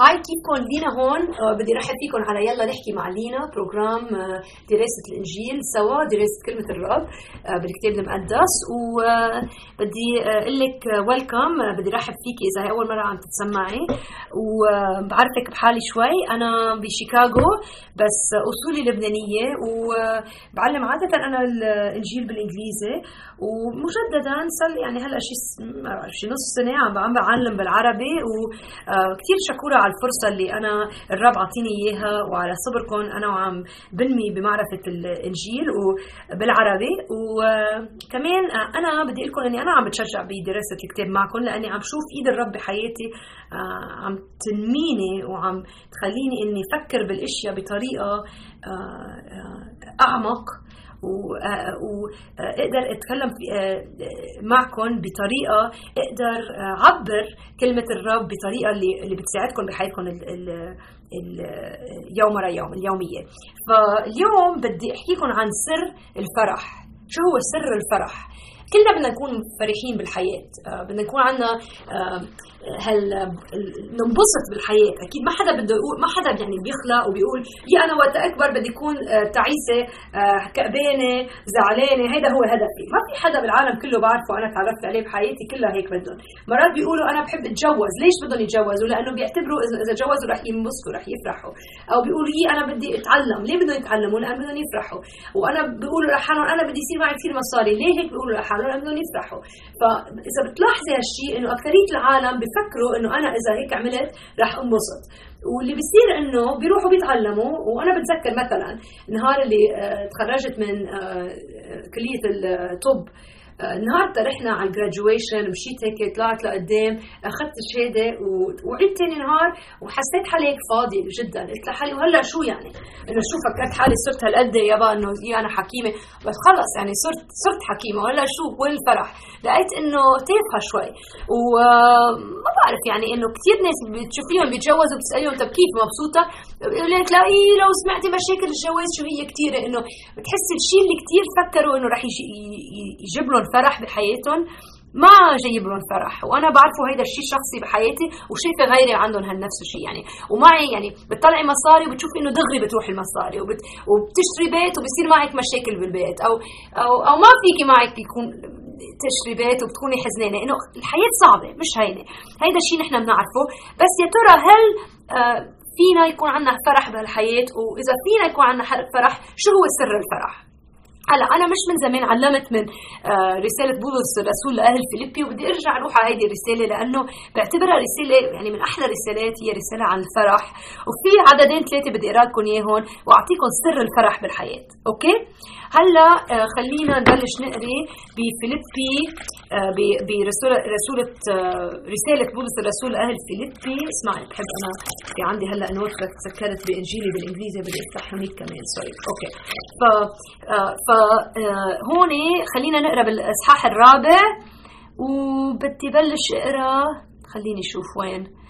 هاي كيفكم؟ لينا هون. آه، بدي رحب فيكم على يلا نحكي مع لينا. بروجرام آه، دراسة الإنجيل سوا دراسة كلمة الرب آه، بالكتاب المقدس. وبدي أقول لك ويلكم بدي رحب فيكي إذا هي أول مرة عم تتسمعي. وبعرفك بحالي شوي. أنا بشيكاغو بس أصولي لبنانية. وبعلم عادة أنا الإنجيل بالإنجليزي. ومجددا صار يعني هلأ شي شي نص سنة عم بعلم بالعربي وكثير شكورة على الفرصة اللي أنا الرب عطيني إياها وعلى صبركم أنا وعم بنمي بمعرفة الإنجيل وبالعربي وكمان أنا بدي أقول لكم إني أنا عم بتشجع بدراسة الكتاب معكم لأني عم شوف إيد الرب بحياتي آه، عم تنميني وعم تخليني بالأشياء بطريقة آه، آه، أعمق. واقدر اتكلم معكم بطريقة أقدر اعبر كلمة الرب بطريقة اللي اللي بتساعدكم بحياتكم اليوم ورا يوم اليومية. فاليوم بدي احكيكم عن سر الفرح. شو هو سر الفرح؟ كلنا بدنا نكون فرحين بالحياة. بدنا نكون عندنا هل ننبسط بالحياة؟ أكيد ما حدا بده يقول ما حدا يعني بيخلق وبيقول يا أنا وقت أكبر بدي اكون آه، تعيسة آه، كأبانة زعلانة هيدا هو هدفي. ما في حدا بالعالم كله بعرفه أنا تعرفت عليه بحياتي كلها هيك بدهم. مرات بيقولوا أنا بحب أتجوز. ليش بدهم يتجوزوا؟ لأنه بيعتبروا اذا تجوزوا رح ينبسطوا رح يفرحوا. أو بيقولوا يي أنا بدي أتعلم. ليه بدهم يتعلموا؟ لأنه بدهم يفرحوا. وأنا بيقولوا لحالهم أنا بدي يصير معي كثير مصاري. ليه هيك بيقولوا لحالهم؟ لأنه بدهم يفرحوا. فاذا بتلاحظي هالشيء إنه أكثرية العالم بفكروا إنه أنا إذا هيك عملت رح أنبسط. واللي بيصير إنه بيروحوا بيتعلموا وأنا بتذكر مثلا النهار اللي آه، تخرجت من آه، كلية الطب نهار رحنا على الجراجويشن مشيت هيك طلعت لقدام أخذت الشهادة وعدت ثاني نهار وحسيت حالي هيك فاضي جدا. قلت لحالي وهلأ شو يعني؟ إنه شو فكرت حالي صرت هالقد يابا إنه يا أنا حكيمة. بس خلص يعني صرت صرت حكيمة. وهلا شو؟ وين الفرح؟ لقيت إنه تافهة شوي. وما بعرف يعني إنه كثير ناس بتشوفيهم بيتجوزوا بتسأليهم طب كيف؟ مبسوطة؟ بيقول لك لا إيه لو سمعتي مشاكل الجواز شو هي؟ كثيرة. إنه بتحسي الشيء اللي كثير فكروا إنه رح يجيب لهم فرح بحياتهم. ما جايب لهم فرح. وأنا بعرفه هيدا الشيء شخصي بحياتي وشايفه غيري عندهم هالنفس الشيء. يعني ومعي يعني بتطلعي مصاري وبتشوفي إنه دغري بتروح المصاري وبت وبتشتري بيت وبصير معك مشاكل بالبيت. أو أو أو ما فيكي معك يكون تشتري بيت وبتكوني حزنانة. إنه الحياة صعبة مش هينة. هيدا الشيء نحن بنعرفه. بس يا ترى هل آه فينا يكون عندنا فرح بهالحياة؟ وإذا فينا يكون عندنا فرح شو هو سر الفرح؟ هلا أنا مش من زمان علمت من آه، رسالة بولس الرسول لأهل فيليبي وبدي أرجع أروح على هيدي الرسالة لأنه بعتبرها رسالة يعني من أحلى الرسالات هي رسالة عن الفرح وفي عددين ثلاثة بدي اقرا لكم اياهم وأعطيكم سر الفرح بالحياة okay؟ هلا آه، خلينا نبلش نقري بفيليبي آه، برسوله رسولة رسالة بولس الرسول لأهل فيليبي. اسمعي بحب أنا في عندي هلأ note تذكرت بإنجيلي بالإنجليزي بدي افتح هونيك كمان. sorry okay ف ف فهون خلينا نقرأ بالإصحاح الرابع. وبدي بلش اقرا خليني أشوف وين. آه،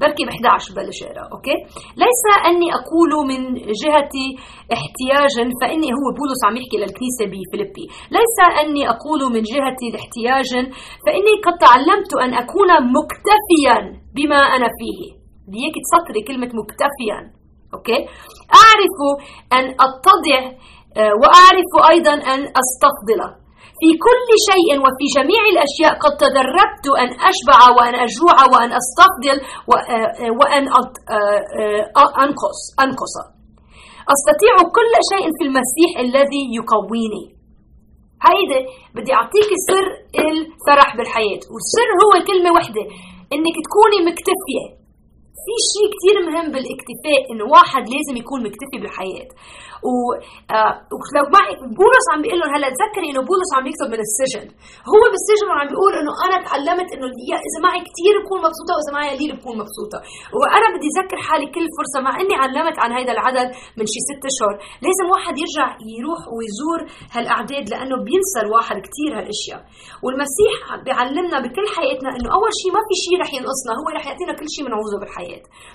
بركي ب 11 بلش اقرا okay؟ ليس أني أقول من جهه احتياج فإني هو بولس عم يحكي للكنيسة بفيليبي ليس أني أقول من جهه احتياج فإني قد تعلمت أن أكون مكتفيا بما أنا فيه. بديك تسطري كلمة مكتفيا أوكي؟ أعرف أن اتضع آه، وأعرف أيضا أن أستفضل. في كل شيء وفي جميع الأشياء قد تدربت أن أشبع وأن أجوع وأن أستفضل آه، وأن آه، أنقص أنقص. أستطيع كل شيء في المسيح الذي يقويني. هيدا بدي أعطيك سر الفرح بالحياة والسر هو كلمة واحدة إنك تكوني مكتفية. في شيء كثير مهم بالاكتفاء انه واحد لازم يكون مكتفي بالحياة. آه، ولو معي بولس عم بيقول لهم هلأ تذكري إنه بولس عم يكتب من السجن. هو بالسجن عم بيقول إنه أنا تعلمت إنه إذا معي كثير بكون مبسوطة وإذا معي قليل بكون مبسوطة. وأنا بدي أذكر حالي كل فرصة مع إني علمت عن هذا العدد من شي ست أشهر لازم واحد يرجع يروح ويزور هالأعداد لأنه بينسى الواحد كثير هالأشياء. والمسيح بيعلمنا بكل حياتنا إنه أول شيء ما في شيء رح ينقصنا هو رح يعطينا كل شيء بنعوزه بالحياة.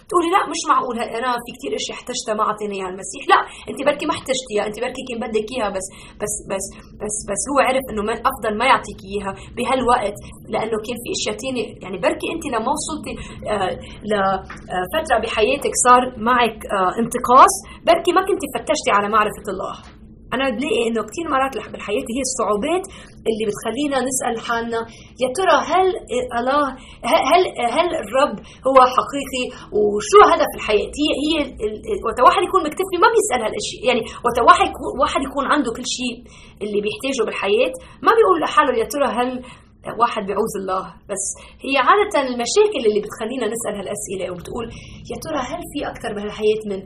تقولي لا مش معقول أنا في كثير أشياء احتجتها ما أعطيني إياها المسيح. لا أنت بركي ما احتجتيها أنت بركي كان بدك إياها بس بس بس بس بس هو عرف إنه من أفضل ما يعطيك إياها بهالوقت لأنه كان في أشياء ثانية يعني بركي أنت لما وصلتي آه لفتره بحياتك صار معك آه انتقاص بركي ما كنت فتشتي على معرفة الله. أنا بلاقي إنه كثير مرات بالحياة هي الصعوبات اللي بتخلينا نسأل حالنا يا ترى هل الله هل هل الرب هو حقيقي؟ وشو هدف الحياة؟ هي هي وقت واحد يكون مكتفي ما بيسأل هالاشياء يعني وقت واحد واحد يكون عنده كل شيء اللي بيحتاجه بالحياة ما بيقول لحاله يا ترى هل واحد بيعوز الله. بس هي عادة المشاكل اللي بتخلينا نسأل هالأسئلة وبتقول يا ترى هل في أكثر بهالحياة من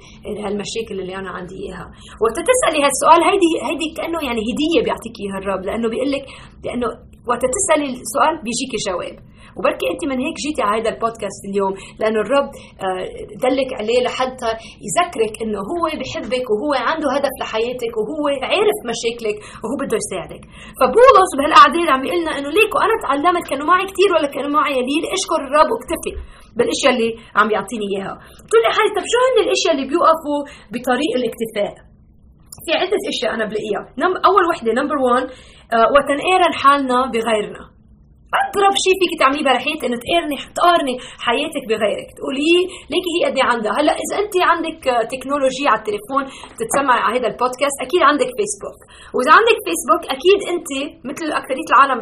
هالمشاكل اللي أنا عندي إياها؟ وقت تسألي هالسؤال هيدي هيدي كأنه يعني هدية بيعطيك إياها الرب لأنه بيقول لك لأنه وقت تسألي السؤال بيجيكي جواب. وبركي أنت من هيك جيتي على هذا البودكاست اليوم لأنه الرب آه، دلك عليه لحتى يذكرك إنه هو بحبك وهو عنده هدف لحياتك وهو عارف مشاكلك وهو بده يساعدك. فبولس بهالاعداد عم يقول لنا إنه ليكو أنا تعلمت كانوا معي كثير ولا كانوا معي قليل أشكر الرب واكتفي بالأشياء اللي عم يعطيني إياها. بتقول لي حالي طب شو هن الأشياء اللي بيوقفوا بطريق الاكتفاء؟ في عدة أشياء أنا بلاقيها. أول وحدة نمبر 1 وقت نقارن حالنا بغيرنا. اضرب شيء فيك تعمليه برحيت إنه تقارني تقارني حياتك بغيرك. تقولي ليكي هي قد إيه عندها. هلأ إذا أنت عندك تكنولوجيا على التليفون تتسمع على هذا البودكاست أكيد عندك فيسبوك وإذا عندك فيسبوك أكيد أنت مثل اكثريه العالم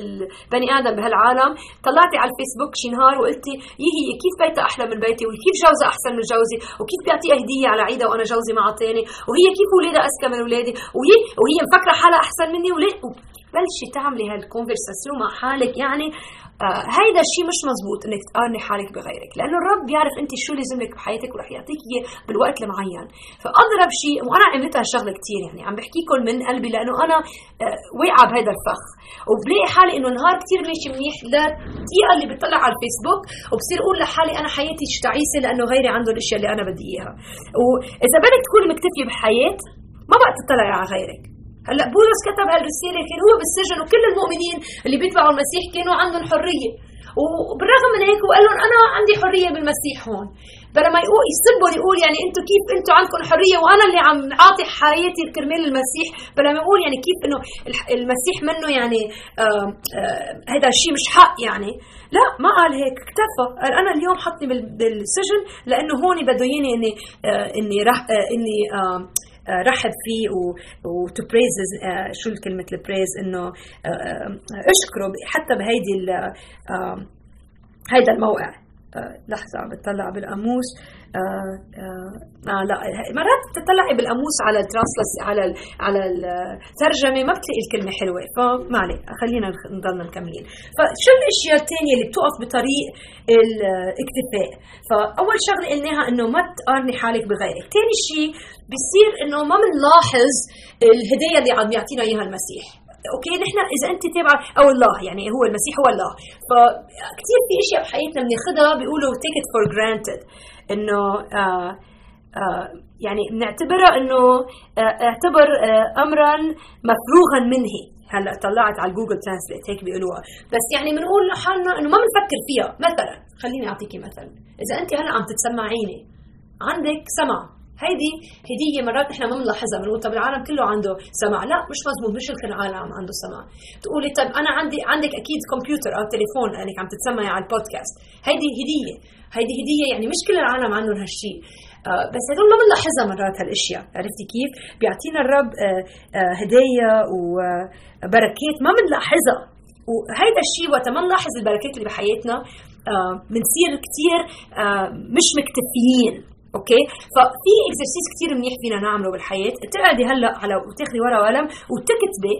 البني آدم بهالعالم طلعتي على الفيسبوك شي نهار وقلتي يي هي كيف بيتها أحلى من بيتي؟ وكيف جوزها أحسن من جوزي؟ وكيف بيعطيها هدية على عيدها وأنا جوزي ما اعطاني وهي كيف اولادها اذكى من اولادي وهي وهي مفكرة حالها أحسن مني وليه؟ بلشي تعملي هالكونفرساسيون مع حالك يعني آه هيدا الشيء مش مزبوط إنك تقارني حالك بغيرك لأنه الرب بيعرف أنت شو لازم لك بحياتك ورح يعطيك إياه بالوقت المعين. فاضرب شيء وأنا عملتها شغلة كثير يعني عم بحكيكم من قلبي لأنه أنا آه واقعة بهذا الفخ. وبلاقي حالي إنه نهار كثير ماشي منيح للدقيقه اللي بتطلع على الفيسبوك وبصير أقول لحالي أنا حياتي تعيسة لأنه غيري عنده الأشياء اللي أنا بدي إياها. وإذا بدك تكوني مكتفية بحياة ما بقى تطلعي على غيرك. هلا بولس كتب هالرسالة كان هو بالسجن وكل المؤمنين اللي بيتبعوا المسيح كانوا عندهم حرية. وبالرغم من هيك وقال لهم أنا عندي حرية بالمسيح هون. فلما يقول يسبوا يقول يعني أنتم كيف أنتم عندكم حرية؟ وأنا اللي عم اعطي حياتي كرمال المسيح. فلما يقول يعني كيف إنه المسيح منه يعني هذا الشيء مش حق يعني. لا ما قال هيك اكتفى. قال أنا اليوم حطني بالسجن لأنه هون بده يني إني آه إني رح آه إني آه رحب فيه و to praise شو كلمه ال praise إنه أشكره حتى بهيدي هيدا الموقع. لحظة عم بتطلع بالقاموس. آه, آه, آه لا مرات بتطلعي بالقاموس على ال translate على على الترجمة ما بتلاقي الكلمة حلوة. فما عليه خلينا نضلنا مكملين. فشو الأشياء الثانية اللي بتوقف بطريق الاكتفاء؟ فأول شغلة قلناها إنه ما تقارني حالك بغيرك. ثاني شيء بصير إنه ما بنلاحظ الهدايا اللي عم يعطينا إياها المسيح. أوكي نحن إذا أنت تابعة أو الله يعني هو المسيح هو الله. فكثير في أشياء بحياتنا بناخذها بيقولوا take it for granted. إنه آه آه يعني بنعتبرها إنه آه اعتبر آه امرا مفروغا منه. هلأ طلعت على Google Translate هيك بيقولوها. بس يعني بنقول لحالنا إنه ما بنفكر فيها. مثلا خليني أعطيكي مثل إذا أنت هلأ عم تتسمعيني عندك سمع. هيدي هدية مرات نحن ما بنلاحظها بنقول طب العالم كله عنده سمع لا مش مزبوط مش كل العالم عنده سمع تقولي طب أنا عندي عندك أكيد كمبيوتر أو تليفون انك عم تتسمعي على البودكاست. هيدي هدية هيدي هدية يعني مش كل العالم عندهم هالشيء آه بس هدول ما بنلاحظها مرات هالأشياء. عرفتي كيف؟ بيعطينا الرب آه آه هدايا وبركات ما بنلاحظها. وهيدا الشيء وقت ما نلاحظ البركات اللي بحياتنا بنصير كثير مش مكتفيين. okay؟ ففي exercise كثير منيح فينا نعمله بالحياة. تقعدي هلا على وتاخذي ورقة وقلم وتكتبي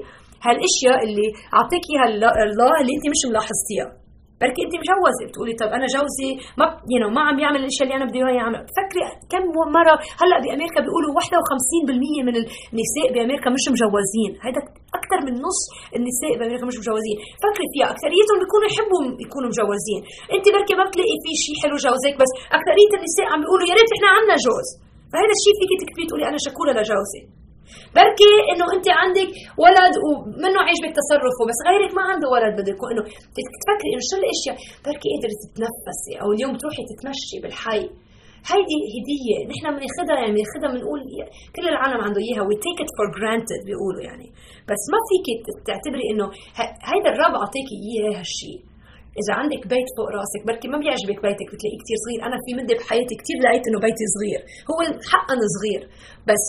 هالأشياء اللي اعطيك اياها الله اللي أنت مش ملاحظتيها. بركي انت مجوزه بتقولي طب أنا جوزي ما يو ما عم بيعمل الاشياء اللي أنا بدي إياه يعمل. فكري كم مرة هلأ بأمريكا بيقولوا 51% من النساء بأمريكا مش مجوزين. هذا أكثر من نص النساء بأمريكا مش مجوزين. فكري فيها اكثريتهم بيكونوا يحبوا يكونوا مجوزين. انت بركي ما بتلاقي في شيء حلو جوزك بس اكثريه النساء عم بيقولوا يا ريت إحنا عندنا جوز. فهذا الشيء فيك تكفي تقولي أنا شكورة لجوزي بركي إنه أنت عندك ولد ومنه عاجبك تصرفه بس غيرك ما عنده ولد بده يكون إنه تفكري إنه شو الأشياء؟ بركي قدرت تتنفسي أو اليوم تروحي تتمشي بالحي. هيدي هدية نحن بناخذها يعني بناخذها بنقول كل العالم عنده إياها we take it for granted بيقولوا يعني. بس ما فيك تعتبري إنه هيدا الرب أعطيكي إياه هالشيء إذا عندك بيت فوق راسك بركي ما بيعجبك بيتك بتلاقيه كثير صغير. أنا في مدة بحياتي كثير لقيت إنه بيتي صغير. هو حقا صغير. بس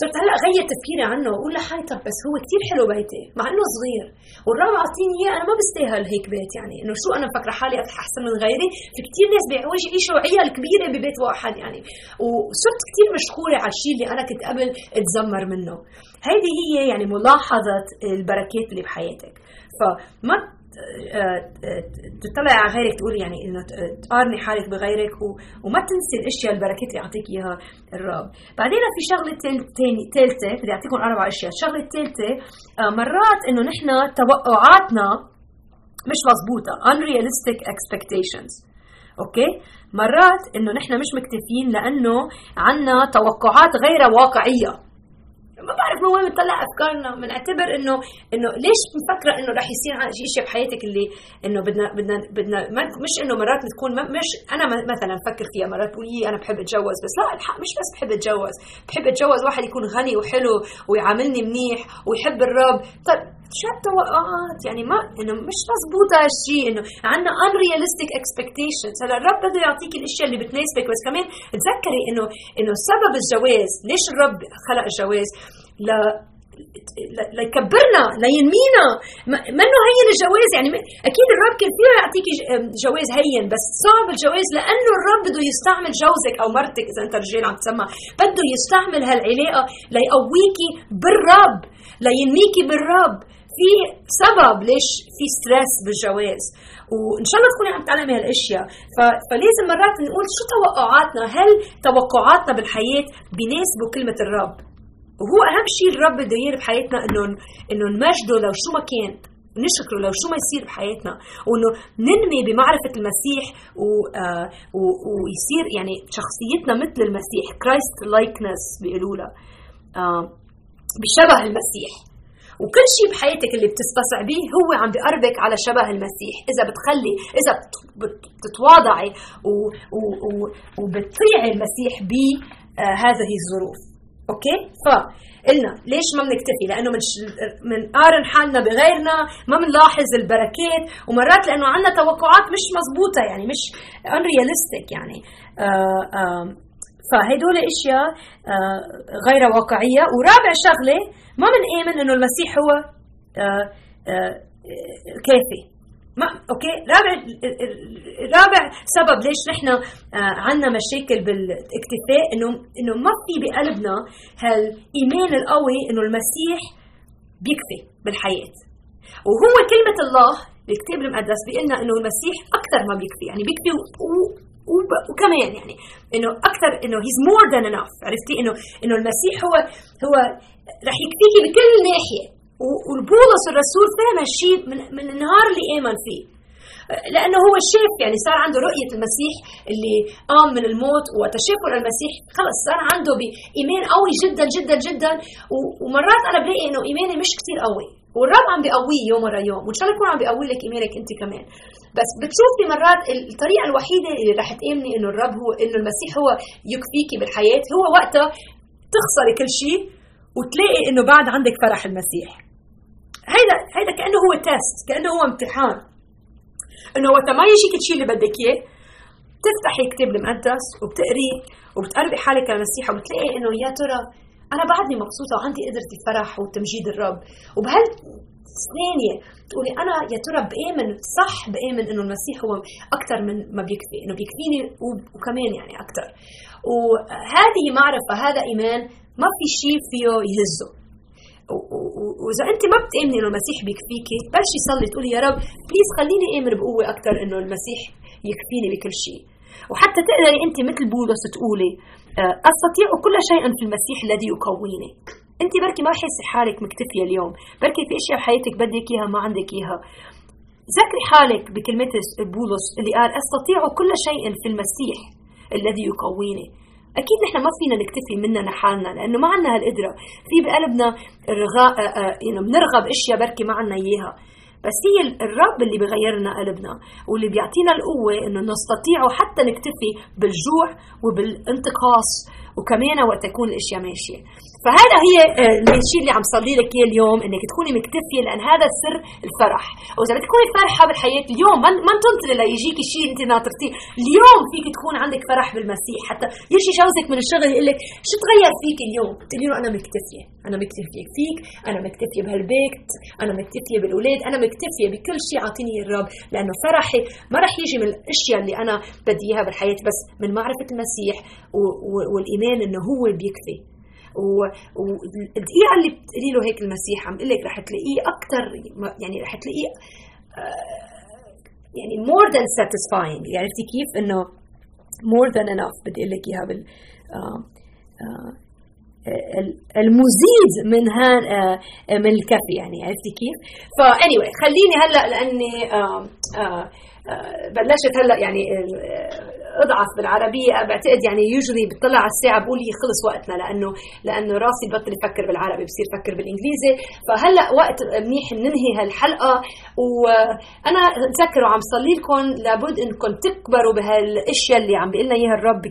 صرت هلأ غير تفكيري عنه وأقول لحالي طب بس هو كثير حلو بيتي مع إنه صغير. والرب أعطيني إياه أنا ما بستاهل هيك بيت يعني إنه شو أنا مفكره حالي أحسن من غيري؟ في كثير ناس بيعوج يعيشوا عيال كبيره ببيت واحد يعني. وصرت كثير مشكوره على الشيء اللي أنا كنت قبل أتذمر منه. هيدي هي يعني ملاحظة البركات اللي بحياتك. فما تطلع على غيرك تقول يعني إنه تقارني حالك بغيرك وما تنسي الأشياء البركات اللي يعطيك إياها الرب. بعدين في شغلة ثالثه بدي أعطيكم أربع أشياء. الشغله الثالثه آه، مرات إنه نحن توقعاتنا مش مضبوطه unrealistic expectations. أوكي؟ مرات إنه نحن مش مكتفين لأنه عندنا توقعات غير واقعية. ما بعرف من وين بنطلع أفكارنا. بنعتبر انه إنه ليش مفكرة إنه رح يصير شيء بحياتك اللي إنه بدنا بدنا بدنا مش إنه مرات بتكون مش أنا مثلا بفكر فيها مرات بقول أنا بحب أتجوز بس لا الحق مش بس بحب أتجوز بحب أتجوز واحد يكون غني وحلو ويعاملني منيح ويحب الرب. طيب شو التوقعات يعني ما إنه مش مزبوطه هالشيء إنه عندنا unrealistic expectations. هلأ الرب بده يعطيك الأشياء اللي بتناسبك بس كمان تذكري إنه إنه سبب الجواز ليش الرب خلق الجواز؟ ل ليكبرنا لينمينا. منه هين الجواز يعني أكيد الرب كان فيه يعطيك جواز هين بس صعب الجواز لأنه الرب بده يستعمل جوزك أو مرتك إذا أنت رجال عم تسمع. بده يستعمل هالعلاقة ليقويكي بالرب لينميكي بالرب. في سبب ليش في ستريس بالجواز. وإن شاء الله تكوني عم تعلمي هالأشياء. فلازم مرات نقول شو توقعاتنا؟ هل توقعاتنا بالحياة بيناسبوا كلمة الرب؟ وهو أهم شيء الرب بده اياه بحياتنا إنه إنه نمجده لو شو ما كان نشكره لو شو ما يصير بحياتنا. وإنه ننمي بمعرفة المسيح و آه ويصير يعني شخصيتنا مثل المسيح Christ likeness بيقولوا لها آه بشبه المسيح. وكل شيء بحياتك اللي بتستصعبيه هو عم بقربك على شبه المسيح. إذا بتخلي إذا بتتواضعي وبتطيعي المسيح بهذه آه، الظروف. okay؟ فقلنا ليش ما بنكتفي؟ لأنه من بنقارن حالنا بغيرنا ما بنلاحظ البركات ومرات لأنه عندنا توقعات مش مزبوطه يعني مش unrealistic يعني. آه آه فهدول إشياء آه غير واقعية. ورابع شغلة ما بنآمن إنه المسيح هو آه آه كافي. ما أوكي؟ رابع رابع سبب ليش نحن عندنا مشاكل بالاكتفاء إنه إنه ما في بقلبنا هالإيمان القوي إنه المسيح بيكفي بالحياة. وهو كلمة الله بالكتاب المقدس بيقلنا إنه المسيح أكثر ما بيكفي. يعني بيكفي وكمان يعني إنه أكثر إنه he's more than enough عرفتي انه إنه المسيح هو هو رح يكفيكي بكل ناحية. والبولس الرسول فهم هالشيء من, من النهار اللي آمن فيه. لأنه هو شاف يعني صار عنده رؤية المسيح اللي قام من الموت وتشافه للمسيح خلص صار عنده بإيمان قوي جدا جدا جدا. ومرات أنا بلاقي إنه إيماني مش كثير قوي. والرب عم بيقويه يوم ورا يوم وإن شاء الله يكون عم بيقوي لك ايمانك أنت كمان. بس بتشوفي مرات الطريقة الوحيدة اللي رح تآمني إنه الرب هو إنه المسيح هو يكفيكي بالحياة هو وقتها تخسري كل شيء وتلاقي إنه بعد عندك فرح المسيح. هيدا هيدا كأنه هو تيست كأنه هو امتحان. إنه وقت ما يجيك الشيء اللي بدك إياه. بتفتحي الكتاب المقدس وبتقريه وبتقربي حالك على المسيح وبتلاقي إنه يا ترى أنا بعدني مبسوطة وعندي قدرة الفرح وتمجيد الرب. وبهال ثانية تقولي أنا يا ترى بآمن صح بآمن إنه المسيح هو أكثر من ما بيكفي إنه بيكفيني وكمان يعني أكثر وهذه معرفة هذا إيمان ما في شيء فيه يهزه. وإذا أنت ما بتآمني إنه المسيح بيكفيكي بلشي صلي تقولي يا رب بليز خليني آمن بقوة أكثر إنه المسيح يكفيني بكل شيء. وحتى تقدري أنت مثل بولس تقولي آه، أستطيع كل شيء في المسيح الذي يقويني أنت بركي ما حاسه حالك مكتفيه اليوم. بركي في أشياء بحياتك بدك إياها ما عندك إياها. ذكري حالك بكلمة بولس اللي قال أستطيع كل شيء في المسيح الذي يقويني أكيد نحن ما فينا نكتفي مننا لحالنا لأنه ما عندنا هالقدرة. في بقلبنا الرغاء يعني بنرغب أشياء بركي ما عندنا إياها. بس هي الرب اللي بغيرنا قلبنا واللي بيعطينا القوة إنه نستطيع حتى نكتفي بالجوع وبالانتقاص وكمان وقت تكون الأشياء ماشية. فهذا هي آه، الشيء اللي عم صلي لك إياه اليوم إنك تكوني مكتفية لأن هذا سر الفرح. وإذا بدك تكوني فرحة بالحياة اليوم ما تنطري ليجيكي شيء أنت ناطرتيه. اليوم فيك تكون عندك فرح بالمسيح. حتى يجي جوزك من الشغل يقول لك شو تغير فيك اليوم؟ تقولي له أنا مكتفية. أنا مكتفية فيك أنا مكتفية بهالبيت أنا مكتفية بالأولاد أنا مكتفية بكل شيء عاطيني الرب. لأنه فرحي ما راح يجي من الأشياء اللي أنا بدي إياها بالحياة بس من معرفة المسيح والإيمان إنه هو بيكفي. والدقيقه اللي بتقولي له هيك المسيح عم لك رح تلاقيه أكثر يعني رح تلاقيه آه، يعني than satisfying يعني عرفتي كيف إنه more than enough بدي أقول لك إياها بال آه، آه، المزيد من من الكفي يعني عرفتي كيف؟ فا anyway خليني هلأ لأني بلشت هلأ يعني أضعف بالعربية بعتقد يعني يوجولي بتطلع على الساعة بقول هي خلص وقتنا لأنه لأنه راسي بطل يفكر بالعربي بصير يفكر بالإنجليزي. فهلأ وقت منيح ننهي هالحلقة وأنا بتذكر وعم صلي لكم لابد إنكم تكبروا بهالأشياء اللي عم بيقول لنا إياها الرب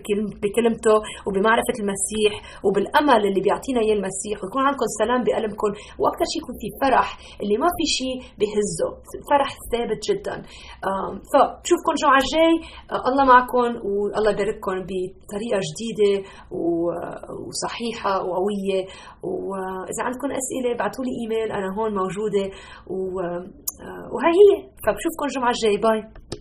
بكلمته وبمعرفة المسيح وبالأمل اللي بيعطينا إياه المسيح. ويكون عندكم سلام بقلبكم وأكثر شيء يكون في فرح اللي ما في شيء بهزه. فرح ثابت جدا. فبشوفكم الجمعة الجاي. الله معكم. والله يبارككم بطريقة جديدة وصحيحة وقوية. وإذا عندكم أسئلة ابعثوا لي إيميل أنا هون موجودة. وهي هي. فبشوفكم الجمعة الجاية. باي.